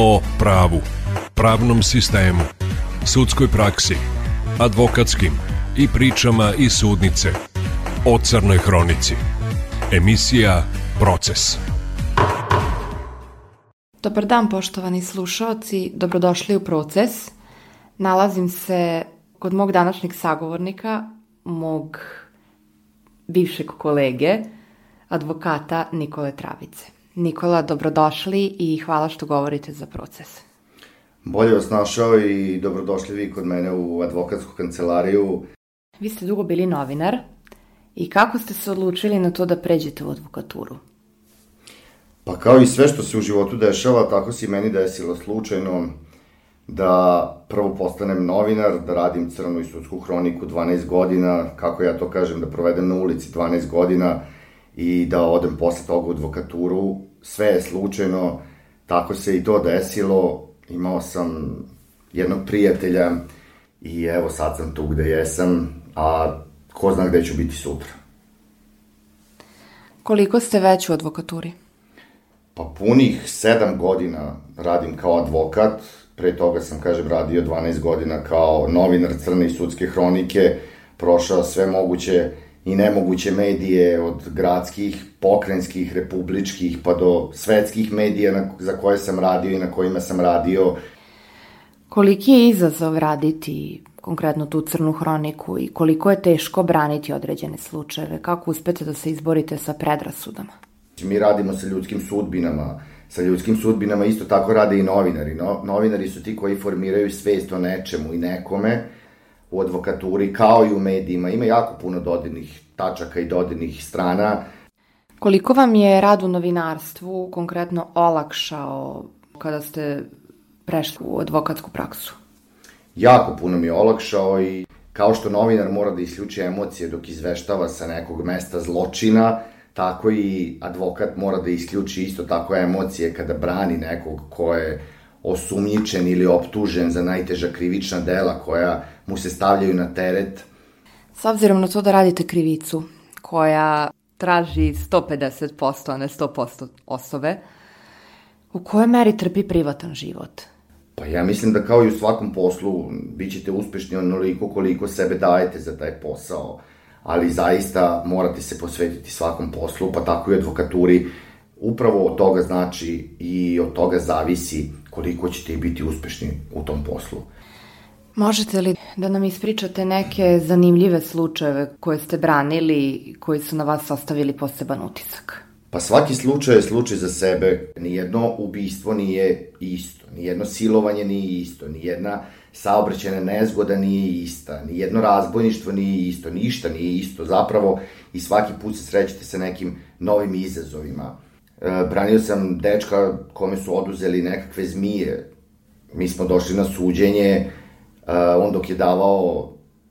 o pravu, pravnom sistemu, sudskoj praksi, advokatskim i pričama iz sudnice o Crnoj Hronici. Emisija Proces. Dobar dan poštovani slušaoci, dobrodošli u Proces. Nalazim se kod mog današnjeg sagovornika, mog bivšeg kolege, advokata Nikole Travice. Nikola, dobrodošli i hvala što govorite za proces. Bolje vas našao i dobrodošli vi kod mene u advokatsku kancelariju. Vi ste dugo bili novinar i kako ste se odlučili na to da pređete u advokaturu? Pa kao i sve što se u životu dešava, tako se i meni desilo slučajno da prvo postanem novinar, da radim crnu i sudsku hroniku 12 godina, kako ja to kažem, da provedem na ulici 12 godina i da odem posle toga u advokaturu. Sve je slučajno, tako se i to desilo. Imao sam jednog prijatelja i evo sad sam tu gde jesam, a ko zna gde ću biti sutra. Koliko ste već u advokaturi? Pa punih sedam godina radim kao advokat, pre toga sam, kažem, radio 12 godina kao novinar crne i sudske hronike, prošao sve moguće i nemoguće medije od gradskih, pokrenjskih, republičkih pa do svetskih medija na, za koje sam radio i na kojima sam radio. Koliki je izazov raditi konkretno tu crnu hroniku i koliko je teško braniti određene slučajeve? Kako uspete da se izborite sa predrasudama? Mi radimo sa ljudskim sudbinama, sa ljudskim sudbinama isto tako rade i novinari. No, novinari su ti koji formiraju svest o nečemu i nekome u advokaturi kao i u medijima. Ima jako puno dodirnih tačaka i dodirnih strana. Koliko vam je rad u novinarstvu konkretno olakšao kada ste prešli u advokatsku praksu? Jako puno mi je olakšao i kao što novinar mora da isključi emocije dok izveštava sa nekog mesta zločina, tako i advokat mora da isključi isto tako emocije kada brani nekog ko je osumnjičen ili optužen za najteža krivična dela koja mu se stavljaju na teret. S obzirom na to da radite krivicu koja traži 150%, a ne 100% osobe, u kojoj meri trpi privatan život? Pa ja mislim da kao i u svakom poslu bit ćete uspešni onoliko koliko sebe dajete za taj posao ali zaista morate se posvetiti svakom poslu, pa tako i advokaturi. Upravo od toga znači i od toga zavisi koliko ćete biti uspešni u tom poslu. Možete li da nam ispričate neke zanimljive slučajeve koje ste branili koji su na vas ostavili poseban utisak? Pa svaki slučaj je slučaj za sebe. Nijedno ubistvo nije isto, nijedno silovanje nije isto, nijedna saobraćena nezgoda nije ista, ni jedno razbojništvo nije isto, ništa nije isto zapravo i svaki put se srećete sa nekim novim izazovima. E, branio sam dečka kome su oduzeli nekakve zmije. Mi smo došli na suđenje, on dok je davao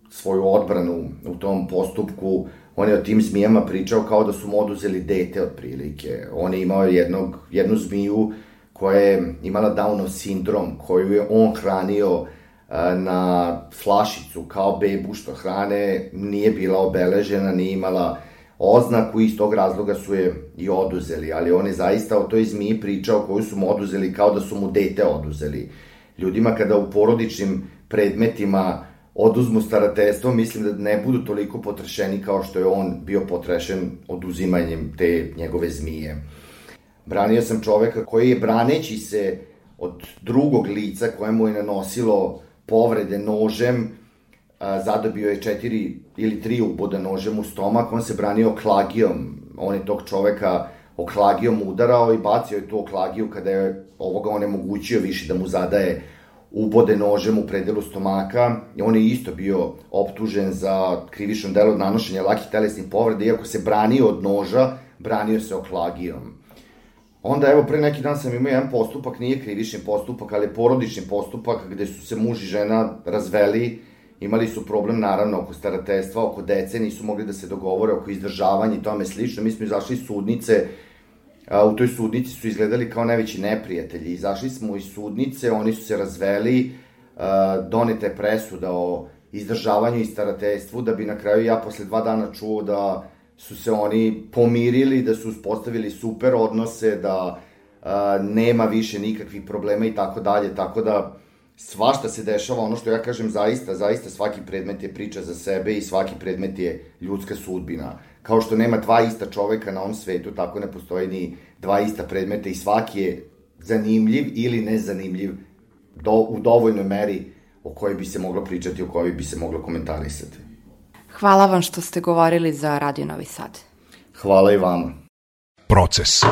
svoju odbranu u tom postupku, on je o tim zmijama pričao kao da su mu oduzeli dete otprilike. On je imao jednog, jednu zmiju koja je imala Downov sindrom, koju je on hranio na flašicu kao bebu što hrane nije bila obeležena, nije imala oznaku i iz tog razloga su je i oduzeli, ali on je zaista o toj zmiji pričao koju su mu oduzeli kao da su mu dete oduzeli. Ljudima kada u porodičnim predmetima oduzmu starateljstvo, mislim da ne budu toliko potrešeni kao što je on bio potrešen oduzimanjem te njegove zmije. Branio sam čoveka koji je braneći se od drugog lica koje mu je nanosilo povrede nožem, zadobio je četiri ili tri uboda nožem u stomak, on se branio klagijom, on je tog čoveka oklagijom udarao i bacio je tu oklagiju kada je ovoga onemogućio više da mu zadaje ubode nožem u predelu stomaka on je isto bio optužen za krivično delo nanošenja lakih telesnih povreda, iako se branio od noža, branio se oklagijom. Onda evo pre neki dan sam imao jedan postupak, nije krivični postupak, ali porodični postupak gde su se muž i žena razveli, imali su problem naravno oko starateljstva, oko dece, nisu mogli da se dogovore oko izdržavanja i tome slično. Mi smo izašli iz sudnice, a, u toj sudnici su izgledali kao najveći neprijatelji. Izašli smo iz sudnice, oni su se razveli, a, donete presuda o izdržavanju i starateljstvu, da bi na kraju ja posle dva dana čuo da su se oni pomirili, da su uspostavili super odnose, da nema više nikakvih problema i tako dalje, tako da svašta se dešava, ono što ja kažem zaista, zaista svaki predmet je priča za sebe i svaki predmet je ljudska sudbina. Kao što nema dva ista čoveka na ovom svetu, tako ne postoji ni dva ista predmeta i svaki je zanimljiv ili nezanimljiv do, u dovoljnoj meri o kojoj bi se moglo pričati, o kojoj bi se moglo komentarisati. Hvala vam što ste govorili za Radio Novi Sad. Hvala i vama. Proces.